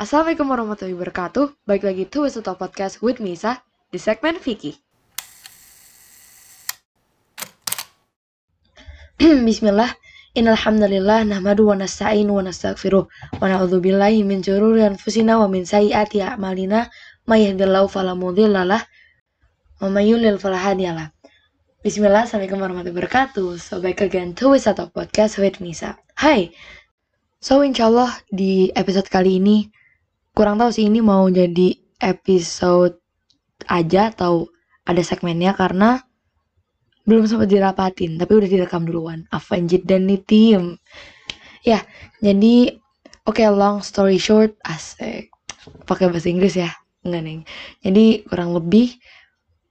Assalamualaikum warahmatullahi wabarakatuh. Balik lagi to Wisata Podcast with Misa di segmen Vicky. Bismillah. Innalhamdulillah nahmadu wa nasta'inu wa nastaghfiruh wa na'udzu billahi min syururi anfusina wa min sayyiati a'malina may yahdihillahu fala mudhillalah wa may yudlil fala hadiyalah. Bismillah, Assalamualaikum warahmatullahi wabarakatuh. So back again to Wisata Podcast with Misa. Hai. So insyaallah di episode kali ini kurang tahu sih ini mau jadi episode aja atau ada segmennya karena belum sempat dirapatin tapi udah direkam duluan. Avanjit dan nih tim ya jadi oke okay, long story short asik. Pakai bahasa Inggris ya? Enggak nih jadi kurang lebih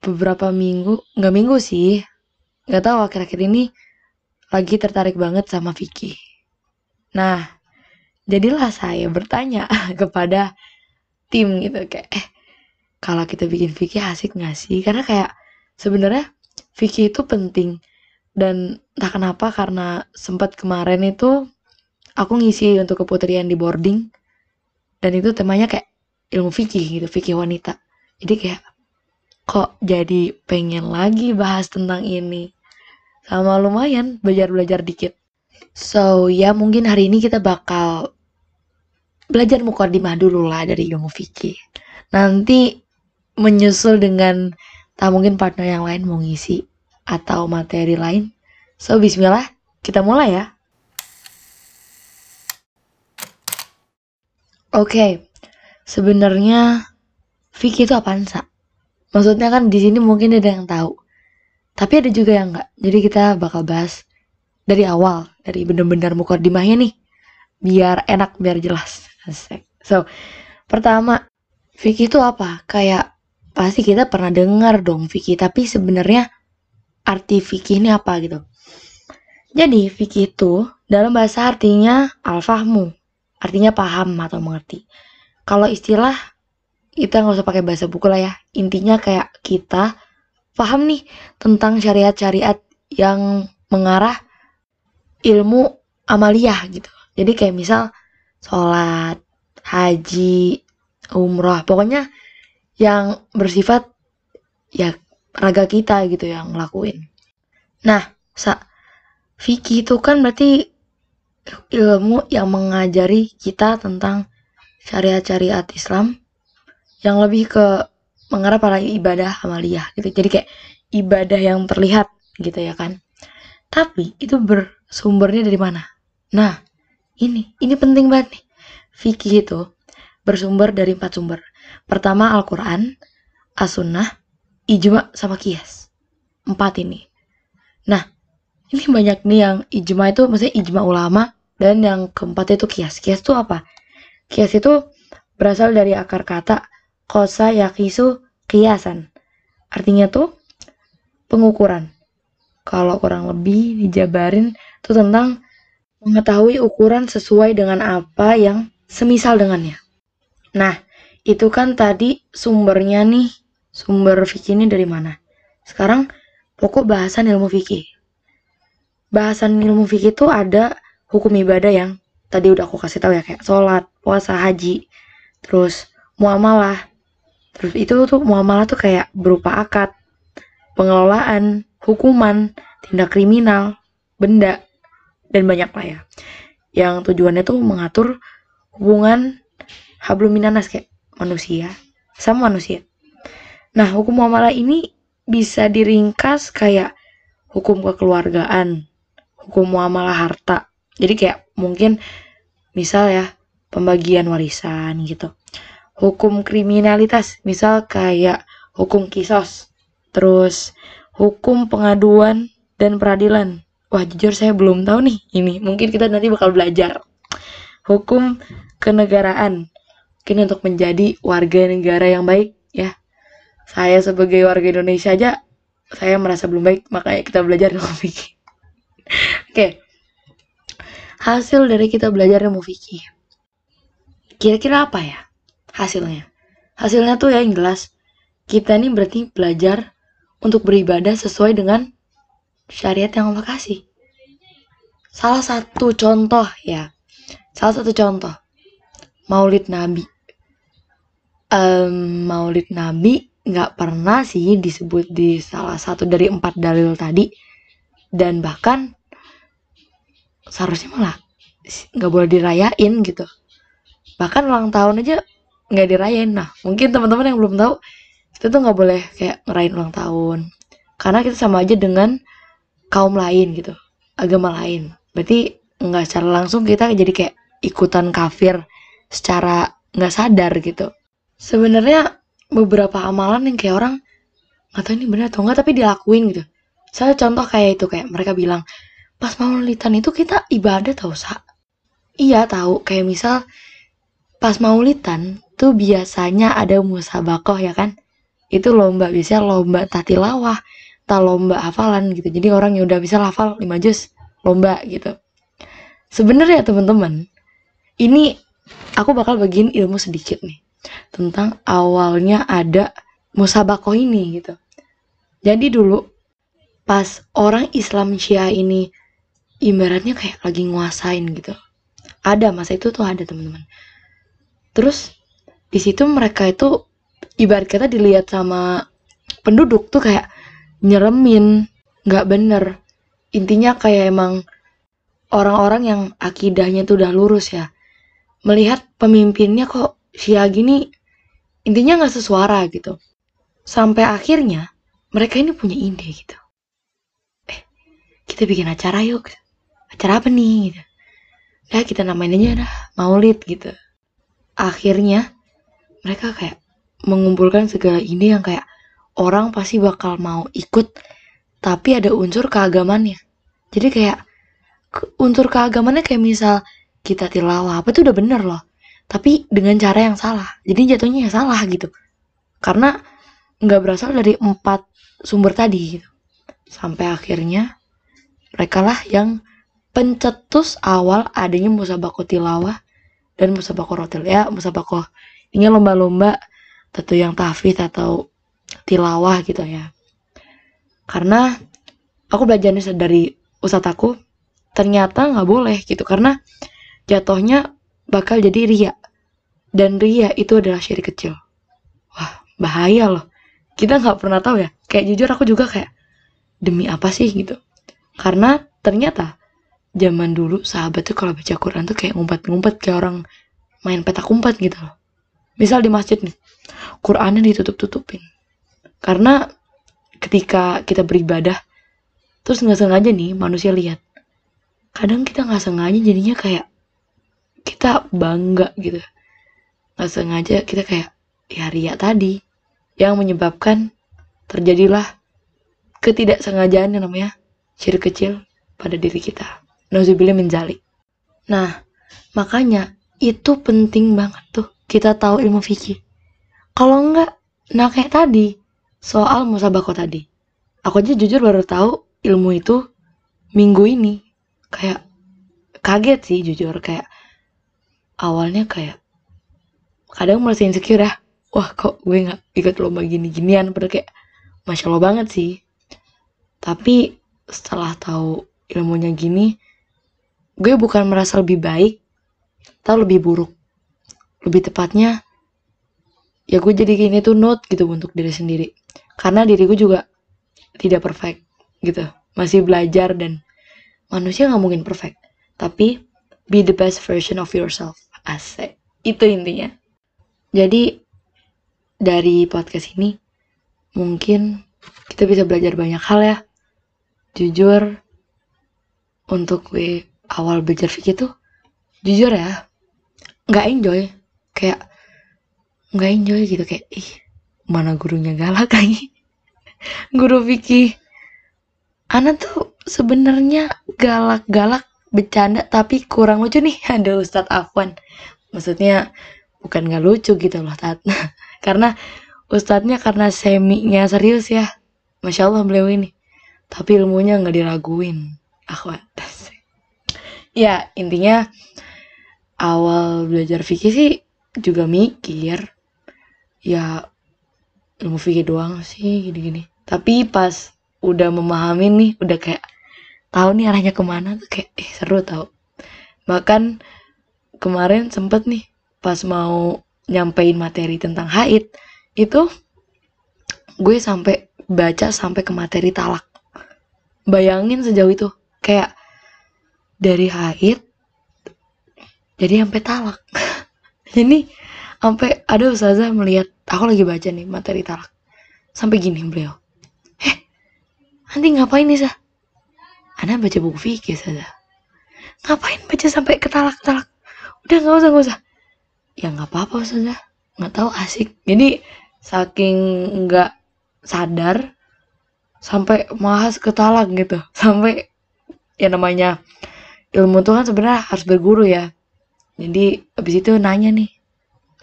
beberapa minggu nggak minggu sih nggak tahu akhir-akhir ini lagi tertarik banget sama Vicky. Nah jadilah saya bertanya kepada tim gitu kayak eh kalau kita bikin Vicky asik nggak sih? Karena kayak sebenarnya Vicky itu penting. Dan entah kenapa karena sempat kemarin itu aku ngisi untuk keputrian di boarding. Dan itu temanya kayak ilmu Vicky gitu Vicky wanita. Jadi kayak kok jadi pengen lagi bahas tentang ini? Sama lumayan belajar-belajar dikit. So ya mungkin hari ini kita bakal belajar mukadimah dulu lah dari ilmu Vicky nanti menyusul dengan tak mungkin partner yang lain mau ngisi atau materi lain. So, bismillah, kita mulai ya. Oke, okay. sebenarnya Vicky itu apaan, Sa? Maksudnya kan di sini mungkin ada yang tahu. Tapi ada juga yang enggak. Jadi kita bakal bahas dari awal, dari bener-bener mukadimahnya nih. Biar enak, biar jelas. Asik. So, pertama, Vicky itu apa? Kayak pasti kita pernah dengar dong Vicky, tapi sebenarnya arti fikih ini apa gitu. Jadi fikih itu dalam bahasa artinya al-fahmu, artinya paham atau mengerti. Kalau istilah kita nggak usah pakai bahasa buku lah ya. Intinya kayak kita paham nih tentang syariat-syariat yang mengarah ilmu amaliyah gitu. Jadi kayak misal sholat, haji, umroh, pokoknya yang bersifat ya raga kita gitu yang ngelakuin. Nah, sa Vicky itu kan berarti ilmu yang mengajari kita tentang syariat-syariat Islam yang lebih ke mengarah pada ibadah amaliyah gitu. Jadi kayak ibadah yang terlihat gitu ya kan. Tapi itu bersumbernya dari mana? Nah, ini ini penting banget nih. Fikih itu bersumber dari empat sumber. Pertama Al-Quran, As-Sunnah, ijma sama kias. Empat ini. Nah, ini banyak nih yang ijma itu maksudnya ijma ulama dan yang keempat itu kias. Kias itu apa? Kias itu berasal dari akar kata kosa yakisu kiasan. Artinya tuh pengukuran. Kalau kurang lebih dijabarin itu tentang mengetahui ukuran sesuai dengan apa yang semisal dengannya. Nah, itu kan tadi sumbernya nih sumber fikih ini dari mana? Sekarang pokok bahasan ilmu fikih. Bahasan ilmu fikih itu ada hukum ibadah yang tadi udah aku kasih tahu ya kayak sholat, puasa, haji, terus muamalah. Terus itu tuh muamalah tuh kayak berupa akad, pengelolaan, hukuman, tindak kriminal, benda, dan banyak lah ya. Yang tujuannya tuh mengatur hubungan habluminanas kayak manusia sama manusia. Nah, hukum muamalah ini bisa diringkas kayak hukum kekeluargaan, hukum muamalah harta. Jadi kayak mungkin misal ya pembagian warisan gitu. Hukum kriminalitas, misal kayak hukum kisos. Terus hukum pengaduan dan peradilan. Wah, jujur saya belum tahu nih ini. Mungkin kita nanti bakal belajar. Hukum kenegaraan. Mungkin untuk menjadi warga negara yang baik ya saya sebagai warga Indonesia aja saya merasa belum baik makanya kita belajar ilmu fikih oke hasil dari kita belajar ilmu fikih kira-kira apa ya hasilnya hasilnya tuh ya yang jelas kita ini berarti belajar untuk beribadah sesuai dengan syariat yang Allah kasih. Salah satu contoh ya. Salah satu contoh. Maulid nabi. Um, Maulid Nabi nggak pernah sih disebut di salah satu dari empat dalil tadi. Dan bahkan seharusnya malah nggak boleh dirayain gitu. Bahkan ulang tahun aja nggak dirayain. Nah mungkin teman-teman yang belum tahu kita tuh nggak boleh kayak ngerayain ulang tahun. Karena kita sama aja dengan kaum lain gitu agama lain. Berarti nggak secara langsung kita jadi kayak ikutan kafir secara nggak sadar gitu. Sebenarnya beberapa amalan yang kayak orang nggak tahu ini benar atau enggak tapi dilakuin gitu. Saya contoh kayak itu kayak mereka bilang pas maulidan itu kita ibadah tau sa? Iya tahu kayak misal pas maulidan tuh biasanya ada musabakoh ya kan? Itu lomba bisa lomba tatilawah tak lomba hafalan gitu. Jadi orang yang udah bisa hafal 5 juz lomba gitu. Sebenarnya teman-teman ini aku bakal bagiin ilmu sedikit nih tentang awalnya ada musabakoh ini gitu. Jadi dulu pas orang Islam Syiah ini ibaratnya kayak lagi nguasain gitu. Ada masa itu tuh ada teman-teman. Terus di situ mereka itu ibarat kata dilihat sama penduduk tuh kayak nyeremin nggak bener. Intinya kayak emang orang-orang yang akidahnya tuh udah lurus ya. Melihat pemimpinnya kok Sia gini intinya nggak sesuara gitu. Sampai akhirnya mereka ini punya ide gitu. Eh kita bikin acara yuk. Acara apa nih gitu. Ya kita namain aja dah maulid gitu. Akhirnya mereka kayak mengumpulkan segala ide yang kayak orang pasti bakal mau ikut tapi ada unsur keagamannya. Jadi kayak unsur keagamannya kayak misal kita tilawah apa itu udah bener loh tapi dengan cara yang salah. Jadi jatuhnya yang salah gitu. Karena nggak berasal dari empat sumber tadi gitu. Sampai akhirnya mereka lah yang pencetus awal adanya musabako tilawah dan musabako rotil ya musabako ini lomba-lomba tentu yang tahfidz atau tilawah gitu ya. Karena aku belajarnya dari ustadz aku ternyata nggak boleh gitu. Karena jatuhnya bakal jadi ria. Dan ria itu adalah syirik kecil. Wah bahaya loh. Kita nggak pernah tahu ya. Kayak jujur aku juga kayak demi apa sih? gitu. Karena ternyata zaman dulu sahabat tuh kalau baca Quran tuh kayak ngumpet-ngumpet kayak orang main petak umpet gitu loh. Misal di masjid nih, Qurannya ditutup-tutupin. Karena ketika kita beribadah, terus nggak sengaja nih manusia lihat. Kadang kita nggak sengaja jadinya kayak kita bangga gitu. Nggak sengaja kita kayak ya ria tadi yang menyebabkan terjadilah ketidaksengajaan yang namanya syirik kecil pada diri kita. Nauzubillah min zalik. Nah, makanya itu penting banget tuh kita tahu ilmu fikih. Kalau enggak, nah kayak tadi soal musabako tadi. Aku aja jujur baru tahu ilmu itu minggu ini. Kayak kaget sih jujur kayak awalnya kayak kadang merasa insecure ya. Wah kok gue nggak ikut lomba gini-ginian padahal kayak masya allah banget sih. Tapi setelah tahu ilmunya gini, gue bukan merasa lebih baik atau lebih buruk lebih tepatnya ya gue jadi gini tuh note gitu untuk diri sendiri karena diriku juga tidak perfect gitu. Masih belajar dan manusia nggak mungkin perfect. Tapi be the best version of yourself. Asik. Itu intinya. Jadi dari podcast ini mungkin kita bisa belajar banyak hal ya. Jujur untuk gue awal belajar fikih tuh jujur ya nggak enjoy. Kayak nggak enjoy gitu. Kayak ih mana gurunya galak lagi guru fikih anak tuh sebenarnya galak-galak bercanda tapi kurang lucu nih. Ada Ustadz Afwan. Maksudnya bukan nggak lucu gitu loh tat karena Ustadznya karena seminya serius ya. Masya Allah beliau ini. Tapi ilmunya nggak diraguin. Akhwat. Ya intinya awal belajar fikih sih juga mikir. Ya ilmu fikih doang sih gini-gini. Tapi pas udah memahami nih udah kayak tahu nih arahnya ke mana tuh kayak eh seru tau. Bahkan kemarin sempet nih pas mau nyampein materi tentang haid itu gue sampai baca sampai ke materi talak. Bayangin sejauh itu kayak dari haid jadi sampai talak. Ini sampai ada ustazah melihat aku lagi baca nih materi talak. Sampai gini beliau. Eh nanti ngapain nih sah? Anda baca buku fikih saja ngapain baca sampai ke talak talak udah nggak usah nggak usah. Ya nggak apa-apa saja nggak tahu asik. Jadi saking nggak sadar sampai mahas ke talak gitu. Sampai ya namanya ilmu tuh kan sebenarnya harus berguru ya. Jadi abis itu nanya nih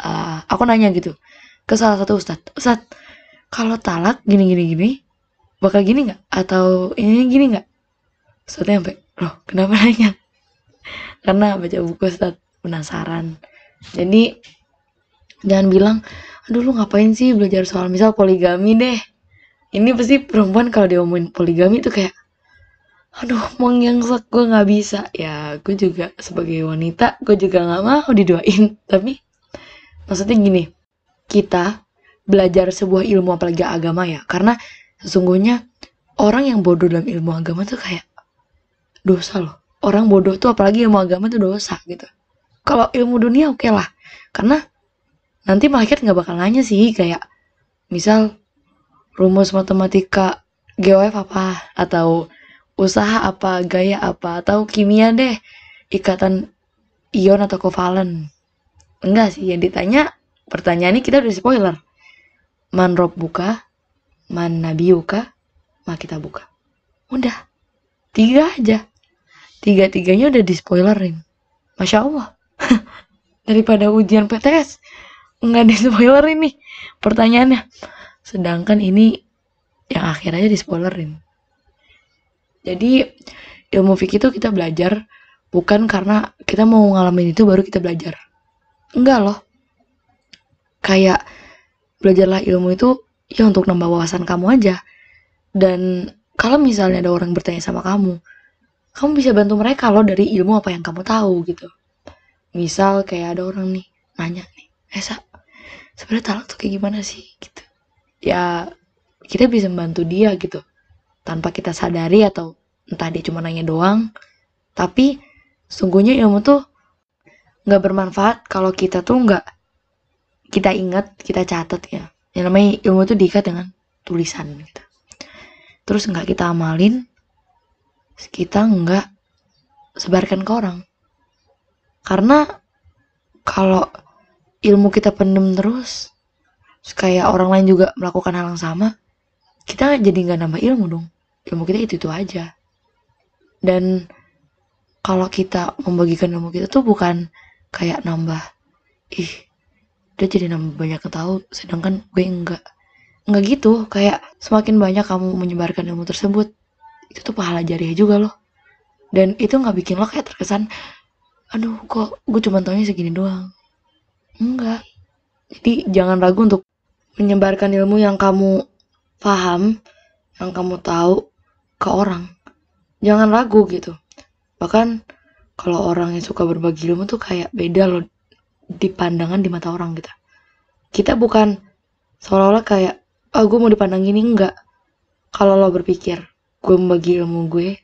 uh, aku nanya gitu ke salah satu ustadz ustadz kalau talak gini gini gini bakal gini nggak? Atau ini gini nggak? Ustadznya sampai loh kenapa nanya? Karena baca buku ustadz penasaran. Jadi jangan bilang aduh lu ngapain sih belajar soal misal poligami deh? Ini pasti perempuan kalau diomongin poligami tuh kayak aduh mengengsek gue nggak bisa. Ya gue juga sebagai wanita gue juga nggak mau didoain. Tapi maksudnya gini kita belajar sebuah ilmu apalagi agama ya karena sesungguhnya orang yang bodoh dalam ilmu agama tuh kayak dosa loh orang bodoh tuh apalagi ilmu agama tuh dosa gitu kalau ilmu dunia oke okay lah karena nanti malaikat nggak bakal nanya sih kayak misal rumus matematika GOF apa atau usaha apa, gaya apa, atau kimia deh, ikatan ion atau kovalen. Enggak sih, yang ditanya pertanyaan ini kita udah spoiler. Man rob buka, man nabiuka, ma kita buka. Udah, tiga aja. Tiga-tiganya udah di spoilerin. Masya Allah. Daripada ujian PTS, nggak di spoilerin nih pertanyaannya. Sedangkan ini yang akhir aja di spoilerin. Jadi ilmu fikih itu kita belajar bukan karena kita mau ngalamin itu baru kita belajar. Enggak loh. Kayak belajarlah ilmu itu ya untuk nambah wawasan kamu aja. Dan kalau misalnya ada orang bertanya sama kamu, kamu bisa bantu mereka loh dari ilmu apa yang kamu tahu gitu. Misal kayak ada orang nih nanya nih, Esa, sebenarnya talak tuh kayak gimana sih gitu. Ya kita bisa membantu dia gitu tanpa kita sadari atau entah dia cuma nanya doang tapi sungguhnya ilmu tuh nggak bermanfaat kalau kita tuh nggak kita ingat kita catat ya. Yang namanya ilmu tuh diikat dengan tulisan gitu. Terus nggak kita amalin kita nggak sebarkan ke orang. Karena kalau ilmu kita pendem terus kayak orang lain juga melakukan hal yang sama kita jadi nggak nambah ilmu dong. Ilmu kita itu itu aja. Dan kalau kita membagikan ilmu kita tuh bukan kayak nambah ih dia jadi nambah banyak yang sedangkan gue enggak. Enggak gitu kayak semakin banyak kamu menyebarkan ilmu tersebut itu tuh pahala jariah juga loh. Dan itu nggak bikin lo kayak terkesan aduh kok gue cuma taunya segini doang. Enggak. Jadi jangan ragu untuk menyebarkan ilmu yang kamu paham yang kamu tahu ke orang. Jangan ragu gitu. Bahkan kalau orang yang suka berbagi ilmu tuh kayak beda loh di pandangan di mata orang gitu. Kita bukan seolah-olah kayak ah gue mau dipandang gini enggak. Kalau lo berpikir gue membagi ilmu gue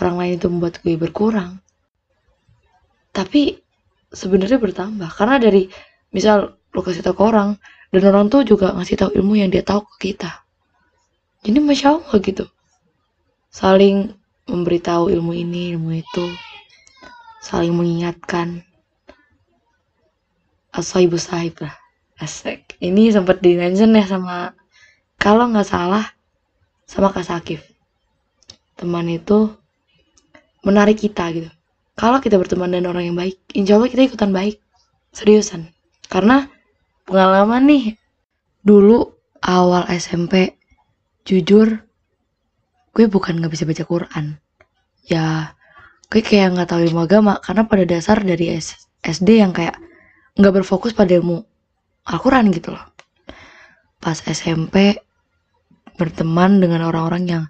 orang lain itu membuat gue berkurang. Tapi sebenarnya bertambah. Karena dari misal lo kasih tau ke orang dan orang tuh juga ngasih tahu ilmu yang dia tahu ke kita. Jadi masya allah gitu. Saling memberitahu ilmu ini ilmu itu saling mengingatkan. Ibu sahib lah. Asik. Ini sempat di mention ya sama kalau nggak salah sama Kak Sakif. Teman itu menarik kita gitu. Kalau kita berteman dengan orang yang baik insya Allah kita ikutan baik. Seriusan. Karena pengalaman nih dulu awal SMP jujur gue bukan nggak bisa baca Quran. Ya gue kayak nggak tahu ilmu agama karena pada dasar dari SD yang kayak nggak berfokus pada ilmu Al-Quran gitu loh. Pas SMP berteman dengan orang-orang yang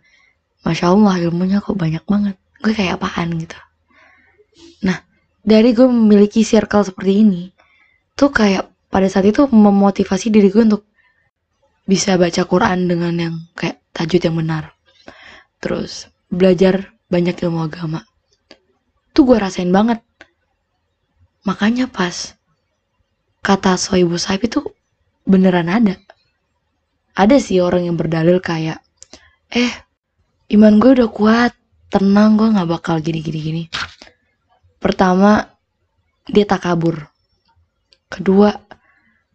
Masya Allah ilmunya kok banyak banget. Gue kayak apaan? gitu. Nah dari gue memiliki circle seperti ini tuh kayak pada saat itu memotivasi diri gue untuk bisa baca Quran dengan yang kayak tajwid yang benar. Terus belajar banyak ilmu agama tuh gue rasain banget. Makanya pas kata Soibu Saib itu beneran ada. Ada sih orang yang berdalil kayak eh iman gue udah kuat tenang gue nggak bakal gini gini gini pertama dia tak kabur kedua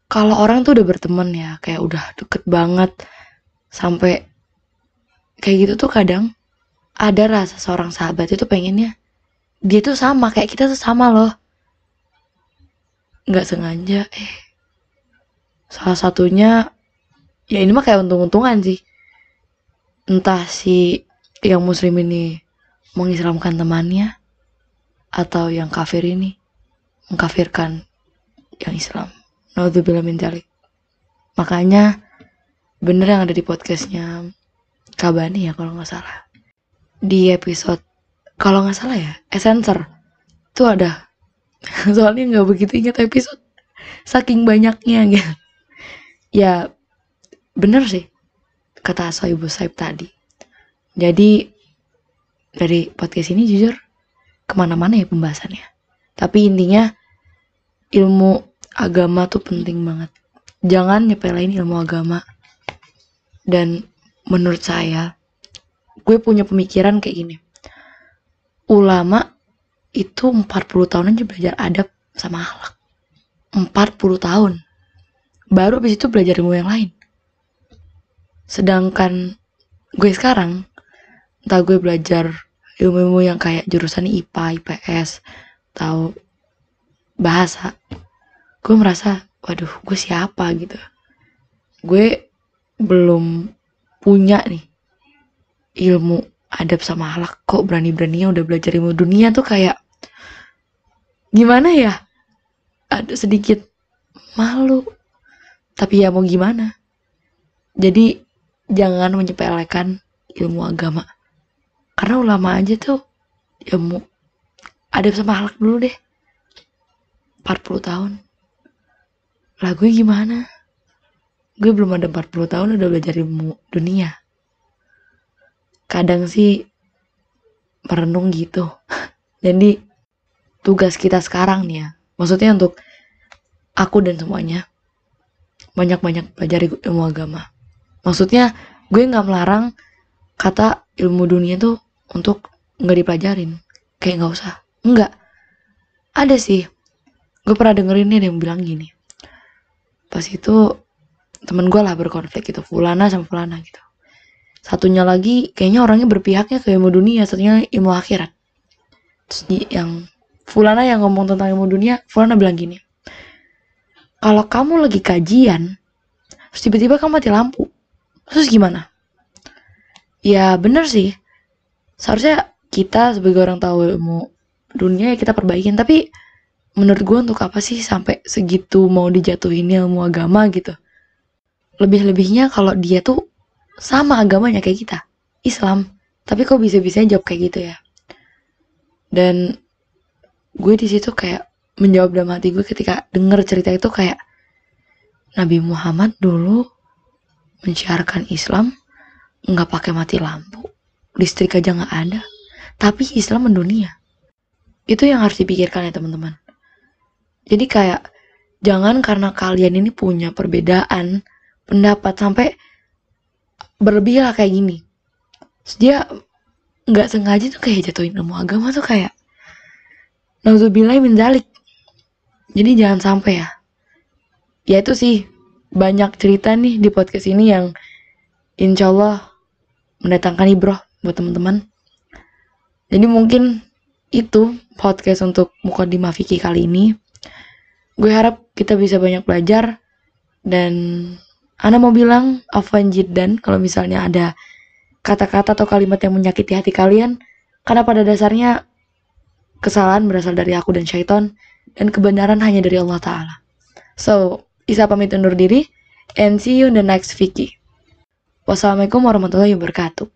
kalau orang tuh udah berteman ya kayak udah deket banget sampai kayak gitu tuh kadang ada rasa seorang sahabat itu pengennya dia tuh sama kayak kita tuh sama loh nggak sengaja eh salah satunya ya ini mah kayak untung-untungan sih entah si yang muslim ini mengislamkan temannya atau yang kafir ini mengkafirkan yang Islam. Naudzubillah min dzalik. Makanya bener yang ada di podcastnya Kabani ya kalau nggak salah. Di episode kalau nggak salah ya, Essencer tuh ada. Soalnya nggak begitu ingat episode saking banyaknya gitu. Ya bener sih kata Soibu Saib tadi. Jadi dari podcast ini jujur ke mana-mana ya pembahasannya. Tapi intinya ilmu agama tuh penting banget. Jangan nyepelein ilmu agama. Dan menurut saya, gue punya pemikiran kayak gini. Ulama itu 40 tahun aja belajar adab sama akhlak. 40 tahun. Baru habis itu belajar ilmu yang lain. Sedangkan gue sekarang, entah gue belajar ilmu-ilmu yang kayak jurusan IPA, IPS, atau bahasa, gue merasa, waduh, gue siapa gitu. Gue belum punya nih ilmu adab sama akhlak kok berani-beraninya udah belajar ilmu dunia tuh kayak gimana ya? Ada sedikit malu. Tapi ya mau gimana? Jadi jangan menyepelekan ilmu agama. Karena ulama aja tuh ilmu adab sama akhlak dulu deh. 40 tahun. Lah gue gimana? Gue belum ada 40 tahun udah belajar ilmu dunia kadang sih merenung gitu. Jadi tugas kita sekarang nih ya maksudnya untuk aku dan semuanya banyak-banyak belajar ilmu agama. Maksudnya gue nggak melarang kata ilmu dunia tuh untuk nggak dipelajarin. Kayak nggak usah. Nggak. Ada sih. Gue pernah dengerin nih yang bilang gini. Pas itu temen gue lah berkonflik gitu fulana sama fulana gitu satunya lagi kayaknya orangnya berpihaknya ke ilmu dunia satunya ilmu akhirat. Terus di, yang fulana yang ngomong tentang ilmu dunia fulana bilang gini kalau kamu lagi kajian terus tiba-tiba kamu mati lampu terus gimana? Ya bener sih. Seharusnya kita sebagai orang tahu ilmu dunia ya kita perbaikin tapi menurut gue untuk apa sih sampai segitu mau dijatuhin ilmu agama gitu? Lebih-lebihnya kalau dia tuh sama agamanya kayak kita. Islam. Tapi kok bisa-bisa jawab kayak gitu ya? Dan gue di situ kayak menjawab dalam hati gue ketika denger cerita itu kayak Nabi Muhammad dulu menciarkan Islam nggak pakai mati lampu listrik aja nggak ada. Tapi Islam mendunia. Itu yang harus dipikirkan ya teman-teman. Jadi kayak jangan karena kalian ini punya perbedaan pendapat sampai berlebih lah kayak gini Terus dia nggak sengaja tuh kayak jatuhin ilmu agama tuh kayak Nauzubillah min zalik. Jadi jangan sampai ya. Ya itu sih banyak cerita nih di podcast ini yang insya Allah mendatangkan ibroh buat teman-teman. Jadi mungkin itu podcast untuk Mukodimah Fikih kali ini. Gue harap kita bisa banyak belajar dan Ana mau bilang afwan jiddan kalau misalnya ada kata-kata atau kalimat yang menyakiti hati kalian karena pada dasarnya kesalahan berasal dari aku dan syaiton dan kebenaran hanya dari Allah Ta'ala. So, Isa pamit undur diri and see you in the next Vicky. Wassalamualaikum warahmatullahi wabarakatuh.